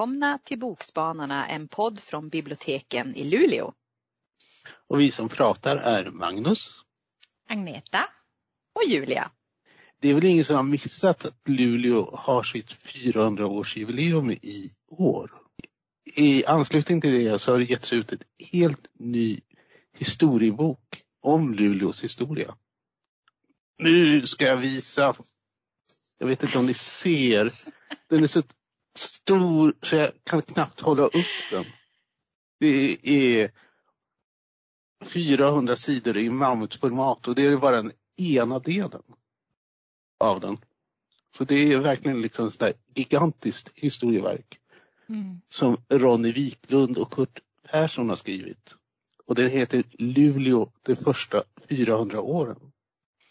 Välkomna till Bokspanarna, en podd från biblioteken i Luleå. Och vi som pratar är Magnus, Agneta och Julia. Det är väl ingen som har missat att Luleå har sitt 400-årsjubileum i år. I anslutning till det så har det getts ut ett helt ny historiebok om Luleås historia. Nu ska jag visa. Jag vet inte om ni ser. Den är så stor så jag kan knappt hålla upp den. Det är 400 sidor i mammutformat och det är bara den ena delen av den. Så det är verkligen liksom ett gigantiskt historieverk mm. som Ronny Wiklund och Kurt Persson har skrivit. Och den heter Luleå de första 400 åren.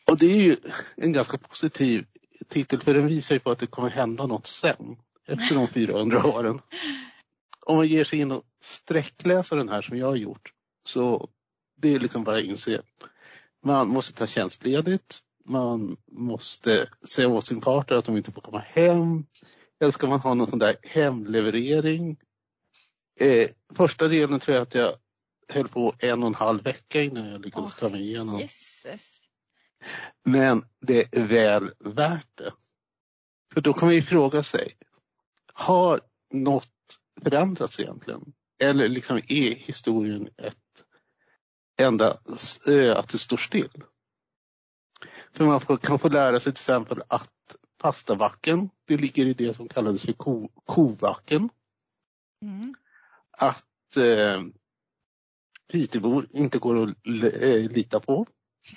Och det är ju en ganska positiv titel för den visar ju på att det kommer hända något sen efter de 400 åren. Om man ger sig in och sträckläser den här som jag har gjort så det är liksom bara att inse. Man måste ta tjänstledigt. Man måste säga åt sin partner att de inte får komma hem. Eller ska man ha någon sån där hemleverering. Eh, första delen tror jag att jag höll på en och en halv vecka innan jag lyckades oh, ta mig igenom. Jesus. Men det är väl värt det. För då kan man ju fråga sig, har något förändrats egentligen? Eller liksom är historien ett enda eh, att det står still? För man får, kan få lära sig till exempel att Fastavacken, det ligger i det som kallades för ko, Kovacken. Mm. Att eh, Pitebor inte går att eh, lita på.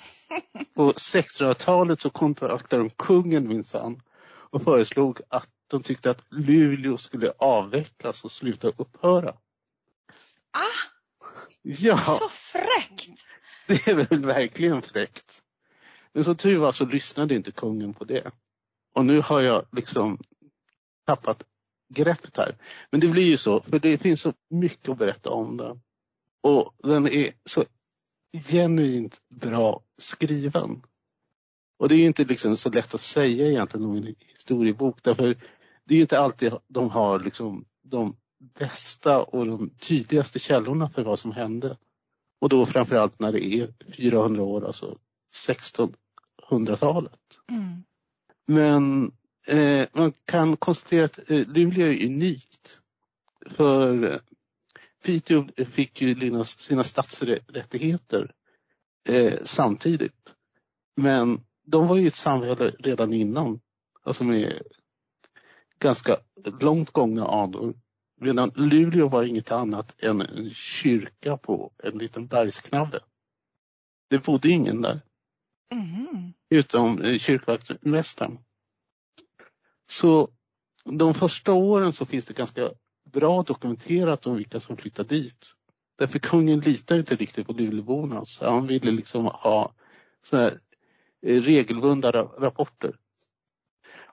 På 1600-talet så kontaktade de kungen minsann och föreslog att de tyckte att Luleå skulle avvecklas och sluta upphöra. Ah! Ja. Så fräckt! Det är väl verkligen fräckt. Men som tur var så lyssnade inte kungen på det. Och nu har jag liksom tappat greppet här. Men det blir ju så, för det finns så mycket att berätta om den. Och den är så genuint bra skriven. Och det är inte liksom så lätt att säga egentligen om en historiebok därför det är inte alltid de har liksom de bästa och de tydligaste källorna för vad som hände. Och då framförallt när det är 400 år, alltså 1600-talet. Mm. Men eh, man kan konstatera att eh, Luleå är unikt. För eh, Piteå fick ju sina stadsrättigheter eh, samtidigt. Men de var ju ett samhälle redan innan, alltså med ganska långt gångna anor. Redan Luleå var inget annat än en kyrka på en liten bergsknabbe. Det bodde ingen där. Mm. Utom eh, kyrkvaktmästaren. Så de första åren så finns det ganska bra dokumenterat om vilka som flyttade dit. Därför kungen litar inte riktigt på Luleåborna så han ville liksom ha så här eh, regelbundna rapporter.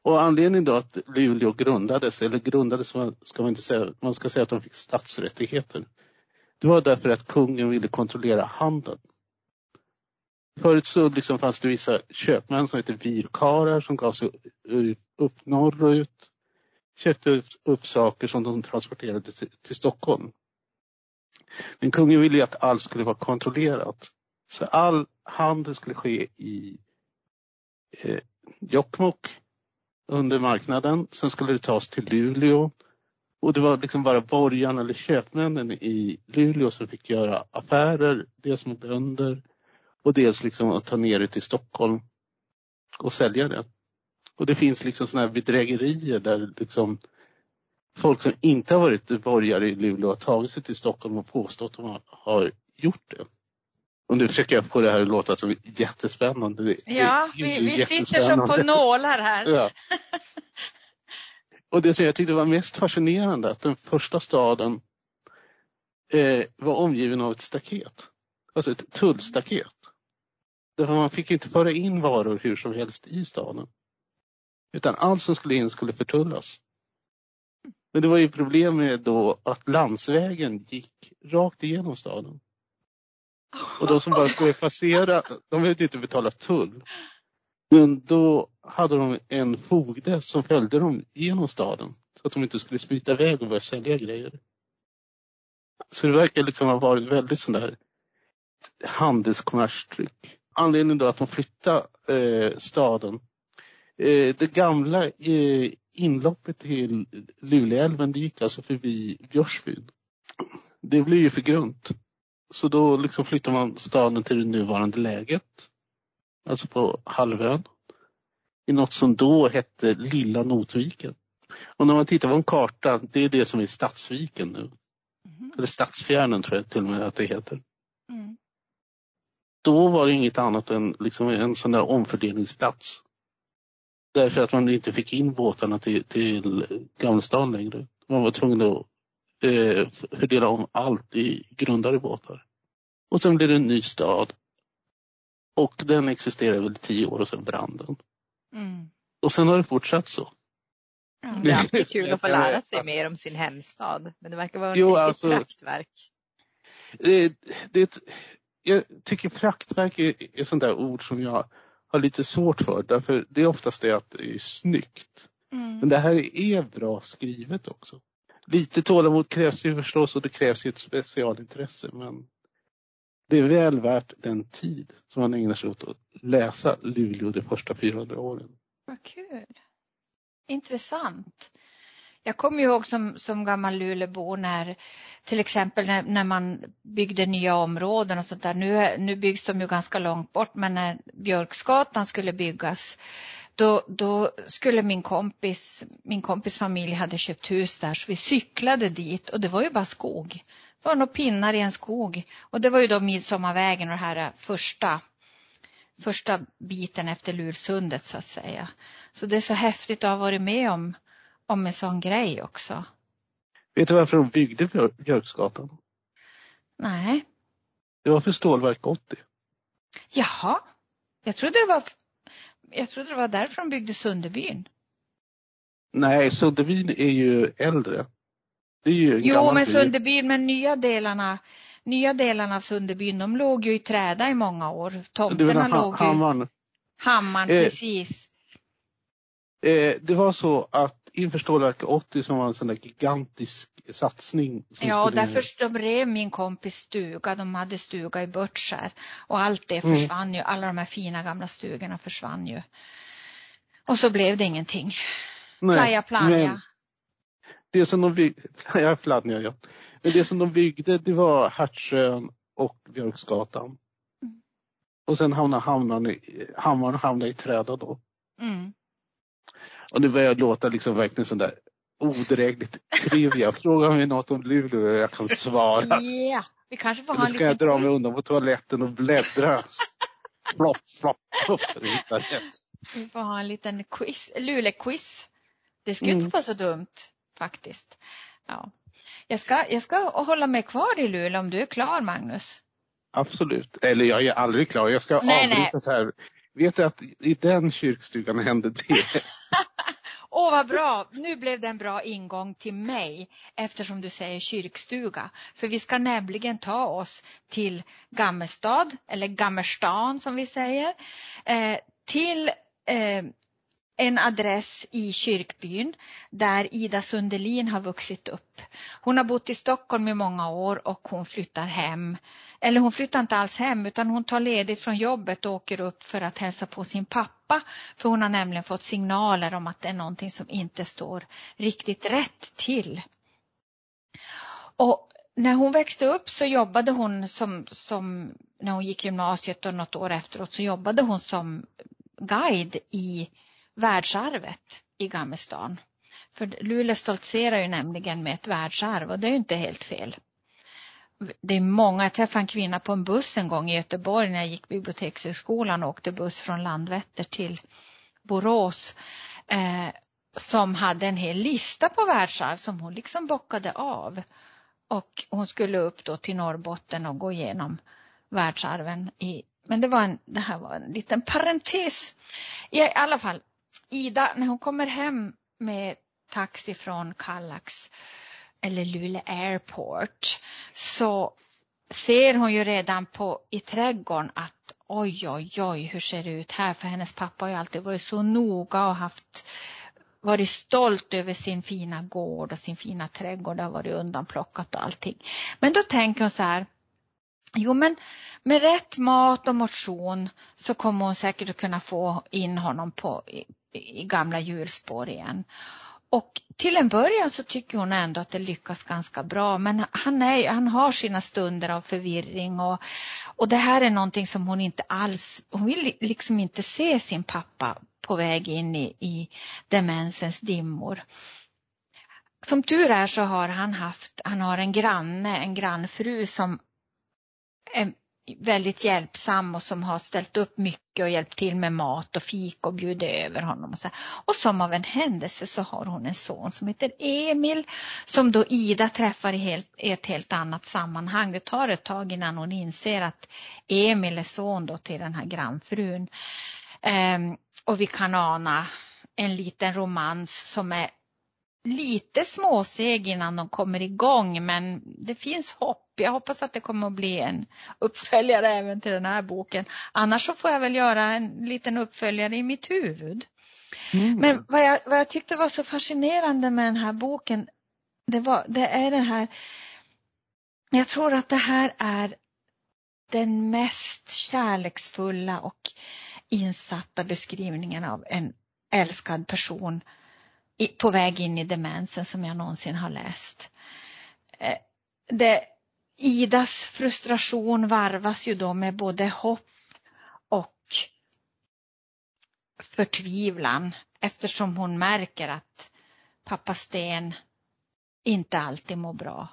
Och anledningen då att Luleå grundades, eller grundades ska man inte säga, man ska säga att de fick statsrättigheter. Det var därför att kungen ville kontrollera handeln. Förut så liksom fanns det vissa köpmän som hette virkarar som gav sig upp norrut. Köpte upp saker som de transporterade till, till Stockholm. Men kungen ville ju att allt skulle vara kontrollerat. Så all handel skulle ske i eh, Jokkmokk under marknaden. Sen skulle det tas till Luleå. Och det var liksom bara borgarna eller köpmännen i Luleå som fick göra affärer, dels med bönder och dels liksom att ta ner det till Stockholm och sälja det. Och det finns liksom sådana här bedrägerier där liksom folk som inte har varit borgare i Luleå har tagit sig till Stockholm och påstått att de har gjort det. Och nu försöker jag få det här att låta som jättespännande. Ja, vi, vi sitter som på nålar här. Ja. Och det som jag tyckte var mest fascinerande att den första staden eh, var omgiven av ett staket. Alltså ett tullstaket. Därför man fick inte föra in varor hur som helst i staden. Utan allt som skulle in skulle förtullas. Men det var ju problem med då att landsvägen gick rakt igenom staden. Och de som bara skulle passera, de behövde inte betala tull. Men då hade de en fogde som följde dem genom staden. Så att de inte skulle smita iväg och börja sälja grejer. Så det verkar liksom ha varit väldigt sån där handelskommerstryck. Anledningen då att de flyttade eh, staden. Eh, det gamla eh, inloppet till Luleälven det gick alltså förbi Björsvyn. Det blev ju för grunt. Så då liksom flyttar man staden till det nuvarande läget. Alltså på halvön. I något som då hette Lilla Notviken. Och när man tittar på en karta, det är det som är Stadsviken nu. Mm. Eller Stadsfjärden tror jag till och med att det heter. Mm. Då var det inget annat än liksom en sån där omfördelningsplats. Därför att man inte fick in båtarna till, till Gamla stan längre. Man var tvungen att eh, fördela om allt i grundare båtar. Och sen blev det en ny stad. Och den existerade väl tio år och sen brann den. Mm. Och sen har det fortsatt så. Mm. Det är alltid kul att få lära sig mer om sin hemstad. Men det verkar vara ett jo, riktigt alltså, praktverk. Det, det, jag tycker praktverk är, är sånt där ord som jag har lite svårt för. Därför det är oftast det att det är snyggt. Mm. Men det här är bra skrivet också. Lite tålamod krävs ju förstås och det krävs ju ett specialintresse. Men det är väl värt den tid som man ägnar sig åt att läsa Luleå de första 400 åren. Vad kul. Intressant. Jag kommer ihåg som, som gammal Lulebo när till exempel när, när, man byggde nya områden och sånt där. Nu, nu byggs de ju ganska långt bort men när Björksgatan skulle byggas då, då skulle min kompis, min kompis familj hade köpt hus där så vi cyklade dit och det var ju bara skog. Det var nog pinnar i en skog och det var ju då Midsommarvägen och det här första första biten efter Lulsundet så att säga. Så det är så häftigt att ha varit med om, om en sån grej också. Vet du varför de byggde Björksgatan? Nej. Det var för Stålverk 80. Jaha. Jag trodde det var, jag trodde det var därför de byggde Sunderbyn. Nej, Sunderbyn är ju äldre. Det är ju jo, men Sunderbyn, men nya delarna, nya delarna av Sunderbyn, de låg ju i träda i många år. Tomterna ha, låg ju... Hammaren. Hammaren, eh, precis. Eh, det var så att inför Stålverk 80 som var en sån där gigantisk satsning. Ja, och därför de rev min kompis stuga. De hade stuga i Börtskär och allt det mm. försvann mm. ju. Alla de här fina gamla stugorna försvann ju. Och så blev det ingenting. Nej, Playa Plania. Det som de byggde, Playa Plania, ja. Men det som de byggde det var Hertsön och Björksgatan. Mm. Och sen hamnade hammaren hamnade i träda då. Mm. Och det börjar låta liksom verkligen sån där odrägligt trivia. Fråga mig något om Luleå och jag kan svara. Yeah. vi kanske får Eller ska jag dra mig undan på toaletten och bläddra. flopp, flopp, flopp. Vi får ha en liten quiz, Luleå-quiz. Det skulle mm. inte vara så dumt faktiskt. Ja. Jag ska, jag ska hålla mig kvar i Luleå om du är klar Magnus. Absolut. Eller jag är aldrig klar. Jag ska nej, avbryta nej. så här. Vet du att i den kyrkstugan hände det? Åh oh, vad bra, nu blev det en bra ingång till mig eftersom du säger kyrkstuga. För vi ska nämligen ta oss till Gammelstad, eller Gammerstan som vi säger, eh, till eh, en adress i kyrkbyn där Ida Sundelin har vuxit upp. Hon har bott i Stockholm i många år och hon flyttar hem. Eller hon flyttar inte alls hem utan hon tar ledigt från jobbet och åker upp för att hälsa på sin pappa. För hon har nämligen fått signaler om att det är någonting som inte står riktigt rätt till. Och när hon växte upp så jobbade hon som, som när hon gick gymnasiet och något år efteråt så jobbade hon som guide i världsarvet i Gammelstan. För Luleå stoltserar ju nämligen med ett världsarv och det är ju inte helt fel. Det är många, jag träffade en kvinna på en buss en gång i Göteborg när jag gick bibliotekshögskolan och åkte buss från Landvetter till Borås eh, som hade en hel lista på världsarv som hon liksom bockade av. Och hon skulle upp då till Norrbotten och gå igenom världsarven i men det var en, det här var en liten parentes. I alla fall, Ida, när hon kommer hem med taxi från Kallax eller Luleå Airport så ser hon ju redan på i trädgården att oj, oj, oj, hur ser det ut här? För hennes pappa har ju alltid varit så noga och haft varit stolt över sin fina gård och sin fina trädgård. Det har varit undanplockat och allting. Men då tänker hon så här. Jo men med rätt mat och motion så kommer hon säkert att kunna få in honom på, i, gamla djurspår igen. Och till en början så tycker hon ändå att det lyckas ganska bra men han, är, han har sina stunder av förvirring och, och det här är någonting som hon inte alls, hon vill liksom inte se sin pappa på väg in i, i demensens dimmor. Som tur är så har han haft, han har en granne, en grannfru som är väldigt hjälpsam och som har ställt upp mycket och hjälpt till med mat och fik och bjudit över honom. Och, så. och som av en händelse så har hon en son som heter Emil som då Ida träffar i, helt, i ett helt annat sammanhang. Det tar ett tag innan hon inser att Emil är son då till den här grannfrun. Ehm, och vi kan ana en liten romans som är lite småseg innan de kommer igång men det finns hopp. Jag hoppas att det kommer att bli en uppföljare även till den här boken. Annars så får jag väl göra en liten uppföljare i mitt huvud. Mm. Men vad jag, vad jag tyckte var så fascinerande med den här boken det, var, det är den här jag tror att det här är den mest kärleksfulla och insatta beskrivningen av en älskad person på väg in i demensen som jag någonsin har läst. Eh, det, Idas frustration varvas ju då med både hopp och förtvivlan eftersom hon märker att pappa Sten inte alltid mår bra.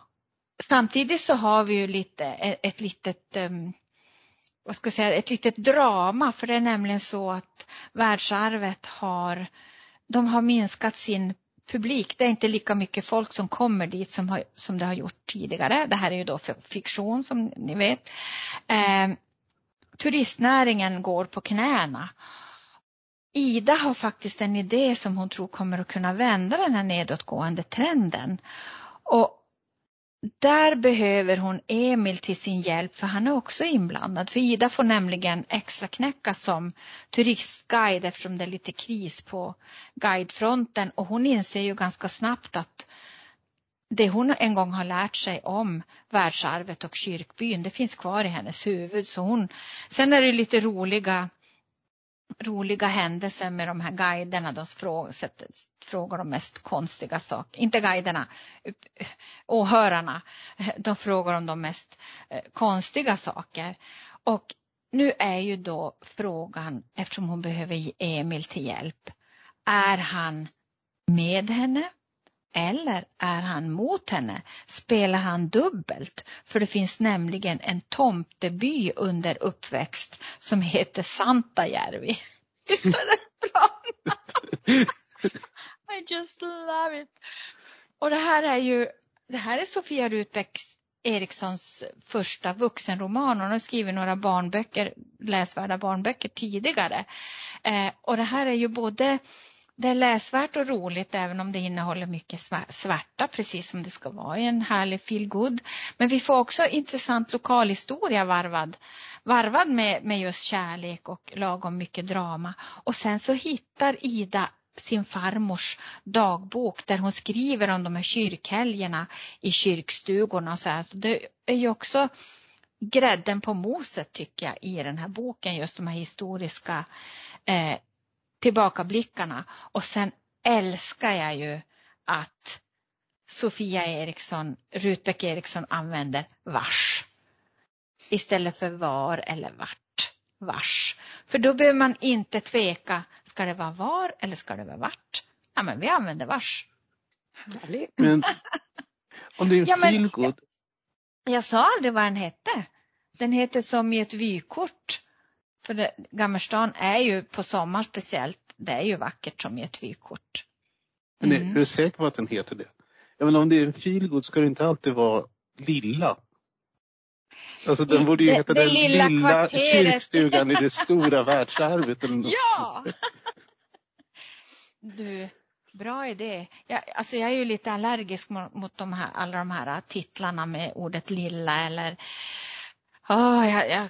Samtidigt så har vi ju lite, e, ett litet ehm, vad ska jag säga, ett litet drama för det är nämligen så att världsarvet har de har minskat sin publik. Det är inte lika mycket folk som kommer dit som, har, som det har gjort tidigare. Det här är ju då fiktion som ni vet. Eh, turistnäringen går på knäna. Ida har faktiskt en idé som hon tror kommer att kunna vända den här nedåtgående trenden. Och där behöver hon Emil till sin hjälp för han är också inblandad. För Ida får nämligen extra knäcka som turistguide eftersom det är lite kris på guidefronten och hon inser ju ganska snabbt att det hon en gång har lärt sig om världsarvet och kyrkbyn det finns kvar i hennes huvud. Så hon, sen är det lite roliga roliga händelser med de här guiderna. De frågar, de mest konstiga saker. Inte guiderna, åhörarna. De frågar om de mest eh, konstiga saker. Och nu är ju då frågan, eftersom hon behöver Emil till hjälp. Är han med henne? Eller är han mot henne? Spelar han dubbelt? För det finns nämligen en tomteby under uppväxt som heter Santajärvi. Visst är det bra I just love it. Och det här är ju, det här är Sofia Rutbeck Erikssons första vuxenroman. Hon har skrivit några barnböcker, läsvärda barnböcker tidigare. Eh, och det här är ju både det är läsvärt och roligt även om det innehåller mycket svärta precis som det ska vara i en härlig feelgood. Men vi får också intressant lokalhistoria varvad, varvad med, med just kärlek och lagom mycket drama. Och sen så hittar Ida sin farmors dagbok där hon skriver om de här kyrkhelgerna i kyrkstugorna och så här. Så det är ju också grädden på moset tycker jag i den här boken, just de här historiska eh, tillbakablickarna och sen älskar jag ju att Sofia Eriksson, Rutbeck Eriksson använder vars istället för var eller vart. Vars. För då behöver man inte tveka. Ska det vara var eller ska det vara vart? Ja, men vi använder vars. Men om det är en ja, feelgood. Jag, jag sa aldrig vad den hette. Den heter som i ett vykort. För det, Gammerstan är ju på sommaren speciellt, det är ju vackert som i ett vykort. Mm. Men är, du säker på att den heter det? Jag menar, om det är en feelgood ska det inte alltid vara lilla. Alltså den borde ju heta det, den lilla, lilla kyrkstugan i det stora världsarvet. ja! Du, bra idé. Jag, alltså jag är ju lite allergisk mot, mot de här, alla de här titlarna med ordet lilla eller Oh, jag, jag,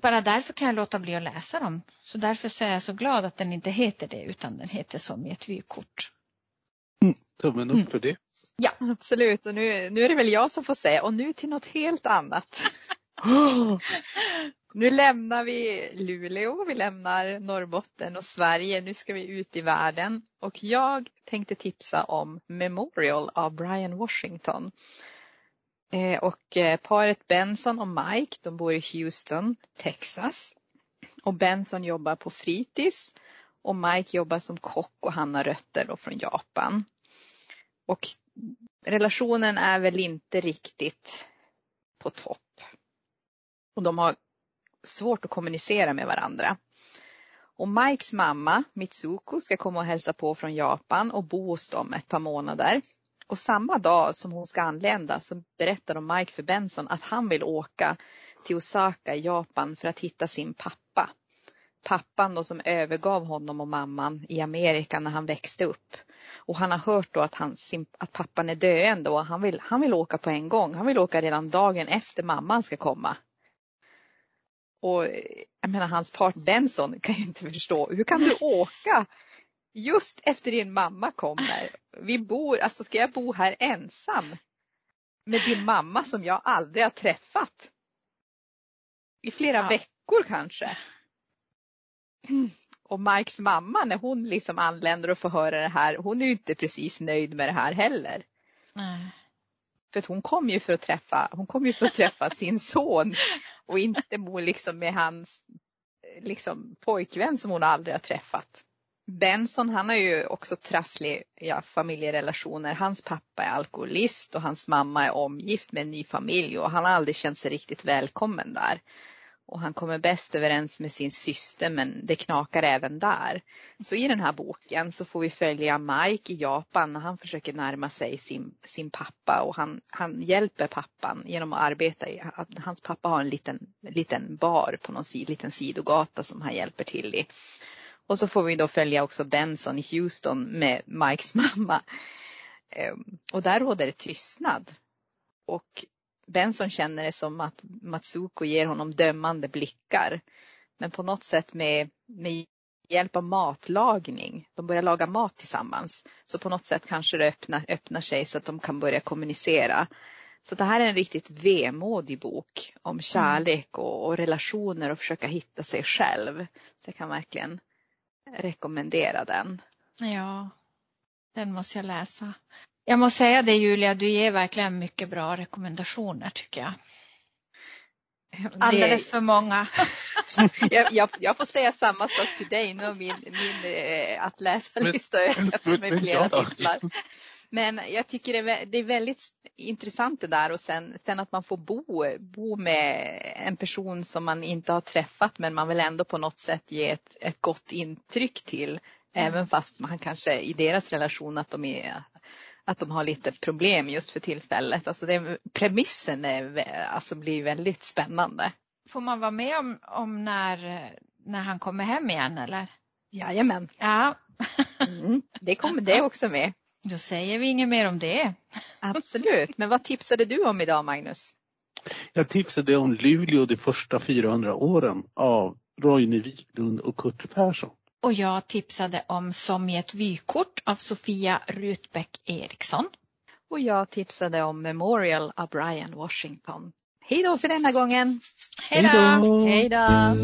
bara därför kan jag låta bli att läsa dem. Så därför så är jag så glad att den inte heter det utan den heter som i ett vykort. Mm, tummen upp mm. för det. Ja, absolut. Och nu, nu är det väl jag som får säga och nu till något helt annat. nu lämnar vi Luleå, vi lämnar Norrbotten och Sverige. Nu ska vi ut i världen och jag tänkte tipsa om Memorial av Brian Washington. Eh, och eh, paret Benson och Mike, de bor i Houston, Texas. Och Benson jobbar på fritids och Mike jobbar som kock och han har rötter då från Japan. Och relationen är väl inte riktigt på topp. Och de har svårt att kommunicera med varandra. Och Mikes mamma Mitsuko ska komma och hälsa på från Japan och bo hos dem ett par månader. Och samma dag som hon ska anlända så berättar de Mike för Benson att han vill åka till Osaka i Japan för att hitta sin pappa. Pappan då som övergav honom och mamman i Amerika när han växte upp. Och han har hört då att, han, att pappan är döende och han vill, han vill åka på en gång. Han vill åka redan dagen efter mamman ska komma. Och eh, jag menar hans part Benson kan ju inte förstå, hur kan du åka just efter din mamma kommer? Vi bor, alltså ska jag bo här ensam? Med din mamma som jag aldrig har träffat? I flera ja. veckor kanske. Och Mikes mamma när hon liksom anländer och får höra det här, hon är ju inte precis nöjd med det här heller. Nej. För att hon kom ju för att träffa, hon kom ju för att träffa sin son och inte bo liksom med hans liksom, pojkvän som hon aldrig har träffat. Benson han har ju också trassliga familjerelationer. Hans pappa är alkoholist och hans mamma är omgift med en ny familj och han har aldrig känt sig riktigt välkommen där och han kommer bäst överens med sin syster men det knakar även där. Så i den här boken så får vi följa Mike i Japan när han försöker närma sig sin, sin pappa och han, han hjälper pappan genom att arbeta i, hans pappa har en liten, liten bar på någon liten sidogata som han hjälper till i. Och så får vi då följa också Benson i Houston med Mikes mamma. Ehm, och där råder det tystnad. Och Benson känner det som att Matsuko ger honom dömande blickar. Men på något sätt med, med hjälp av matlagning, de börjar laga mat tillsammans. Så på något sätt kanske det öppnar, öppnar sig så att de kan börja kommunicera. Så det här är en riktigt vemodig bok om kärlek och, och relationer och försöka hitta sig själv. Så jag kan verkligen rekommendera den. Ja, den måste jag läsa. Jag måste säga det Julia, du ger verkligen mycket bra rekommendationer tycker jag. Alldeles för många. jag, jag, jag, får säga samma sak till dig. Nu har min, min äh, att läsa-lista ökat med flera titlar. Men jag tycker det är, väldigt intressant det där och sen, sen, att man får bo, bo med en person som man inte har träffat men man vill ändå på något sätt ge ett, ett gott intryck till. Mm. Även fast man kanske i deras relation att de är att de har lite problem just för tillfället. Alltså det, premissen är, alltså blir väldigt spännande. Får man vara med om, om när, när han kommer hem igen eller? Jajamän. Ja. mm, det kommer det också med. Då säger vi inget mer om det. Absolut, men vad tipsade du om idag Magnus? Jag tipsade om Luleå de första 400 åren av Roine Wiklund och Kurt Persson och jag tipsade om Som i ett vykort av Sofia Rutbeck Eriksson. Och jag tipsade om Memorial av Brian Washington. Hej då för denna gången! Hej då! Hej då!